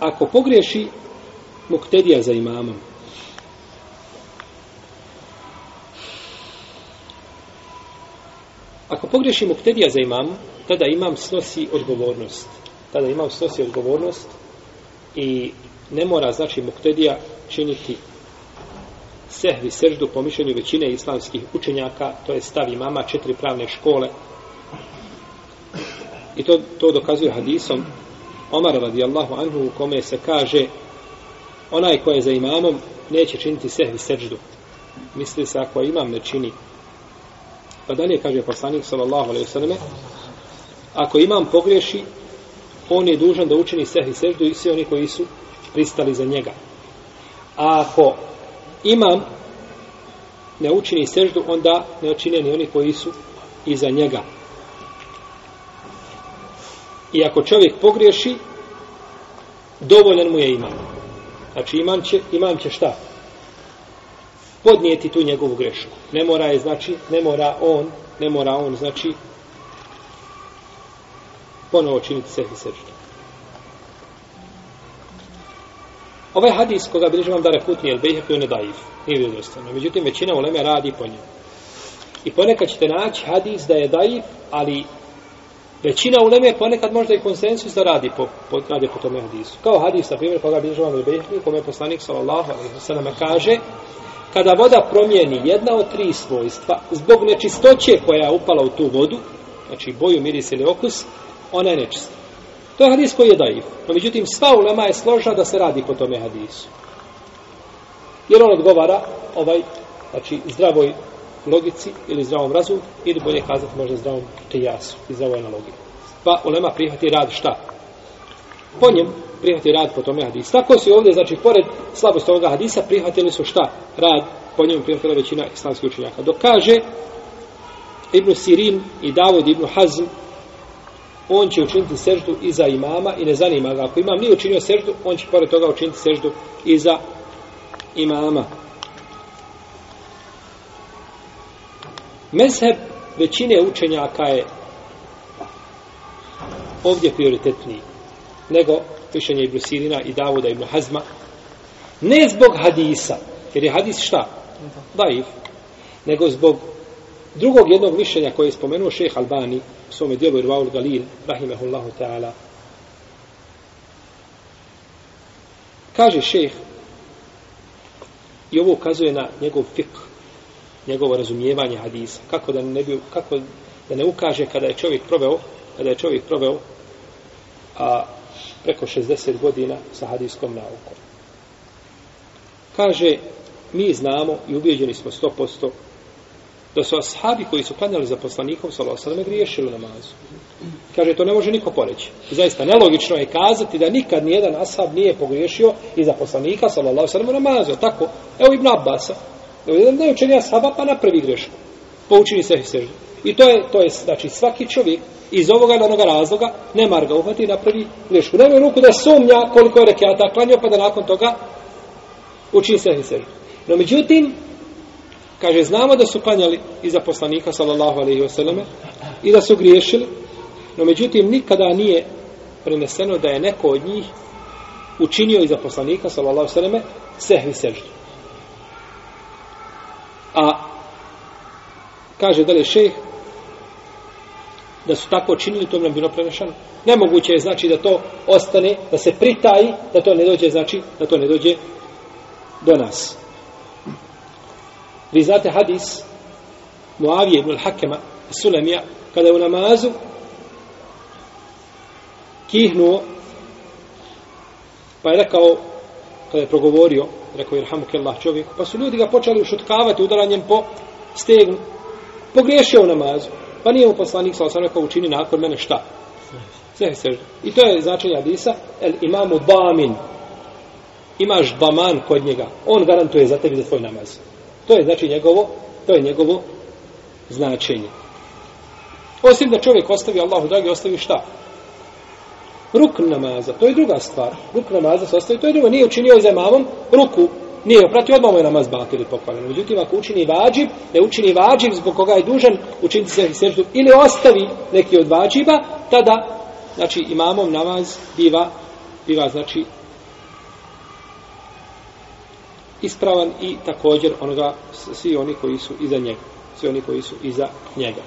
ako pogriješi muktedija za imamom, Ako pogriješi muktedija za imam, tada imam snosi odgovornost. Tada imam snosi odgovornost i ne mora, znači, muktedija činiti sehvi seždu po mišljenju većine islamskih učenjaka, to je stav imama četiri pravne škole. I to, to dokazuje hadisom Omar radijallahu anhu u kome se kaže onaj ko je za imamom neće činiti sehvi seđdu. Misli se ako imam ne čini Pa dalje kaže poslanik sallallahu alejhi ve selleme ako imam pogreši on je dužan da učini sehvi seždu i svi oni koji su pristali za njega. A ako imam ne učini seždu, onda ne učine ni oni koji su iza njega. I ako čovjek pogriješi, dovoljan mu je imam. Znači imam će, imam će šta? podnijeti tu njegovu grešku. Ne mora je, znači, ne mora on, ne mora on, znači, ponovo činiti sehi seždu. Ovaj hadis koga bilježi vam da reputni, jer bejhek je nedajiv, nije vjerodostojno. Međutim, većina uleme radi po njemu. I ponekad ćete naći hadis da je dajiv, ali većina uleme ponekad možda i konsensus da radi po, po, radi po tome hadisu. Kao hadis, na primjer, koga bilježi vam da u kome je poslanik, sallallahu alaihi wa sallam, kaže, kada voda promijeni jedna od tri svojstva, zbog nečistoće koja je upala u tu vodu, znači boju, miris ili okus, ona je nečista. To je hadis koji je daif. No, međutim, sva ulema je složna da se radi po tome hadisu. Jer on odgovara ovaj, znači, zdravoj logici ili zdravom razumu, ili bolje kazati možda zdravom tejasu i zdravoj analogiji. Pa ulema prihvati rad šta? Po njem prihvati rad po tome hadisa. Tako su ovdje, znači, pored slabosti ovoga hadisa, prihvatili su šta? Rad, po njemu prihvatila većina islamskih učenjaka. Dok kaže Ibn Sirin i Davud Ibn Hazm, on će učiniti seždu i za imama i ne zanima ga. Ako imam nije učinio seždu, on će pored toga učiniti seždu i za imama. Mezheb većine učenjaka je ovdje prioritetniji nego mišljenje Ibn Sirina i Davuda Ibn Hazma. Ne zbog hadisa, jer je hadis šta? Daif. Nego zbog drugog jednog mišljenja koje je spomenuo šejh Albani u svome dijelu Irvaul Galil, rahimehullahu ta'ala. Kaže šejh, i ovo ukazuje na njegov fik, njegovo razumijevanje hadisa. Kako da ne, bi, kako da ne ukaže kada je čovjek proveo, kada je čovjek proveo a, preko 60 godina sa hadijskom naukom. Kaže, mi znamo i ubijeđeni smo 100% da su ashabi koji su klanjali za poslanikom sallallahu griješili namazu. Kaže, to ne može niko poreći. Zaista, nelogično je kazati da nikad nijedan ashab nije pogriješio i za poslanika sallallahu sallam namazu. Tako, evo Ibn Abbasa. Evo jedan najučenija ashaba pa napravi grešku. Poučini se i I to je, to je, znači, svaki čovjek iz ovoga ili onoga razloga, ne mar ga uhvati i napravi grešku. Nema ruku da sumnja koliko je rekiata klanio, pa da nakon toga učini se i. No međutim, kaže, znamo da su klanjali iza poslanika, sallallahu alaihi wasallam, i da su griješili, no međutim, nikada nije preneseno da je neko od njih učinio iza poslanika, sallallahu alaihi wasallam, sehvi seždu. A kaže dalje šejh da su tako činili, to bi nam bilo prenešano. Nemoguće je znači da to ostane, da se pritaji, da to ne dođe, znači da to ne dođe do nas. Vi znate hadis Muavije ibn al-Hakema Sulemija, kada je u namazu kihnuo pa je rekao kada je progovorio rekao je Irhamu čovjek pa su ljudi ga počeli ušutkavati udaranjem po stegnu pogriješio u namazu Pa nije mu poslanik sa osam rekao učini nakon mene šta? Sve sežda. I to je značenje Adisa. El imamu bamin. Imaš baman kod njega. On garantuje za tebi za tvoj namaz. To je znači njegovo, to je njegovo značenje. Osim da čovjek ostavi Allahu dragi, ostavi šta? ruk namaza, to je druga stvar. Ruk namaza se ostavi, to je drugo. Nije učinio za imamom ruku, nije opratio, odmah mu je namaz batili pokvaljeno. Međutim, ako učini vađib, ne učini vađib zbog koga je dužan, učiniti se seždu ili ostavi neki od vađiba, tada, znači, imamom namaz biva, biva, znači, ispravan i također onoga svi oni koji su iza njega svi oni koji su iza njega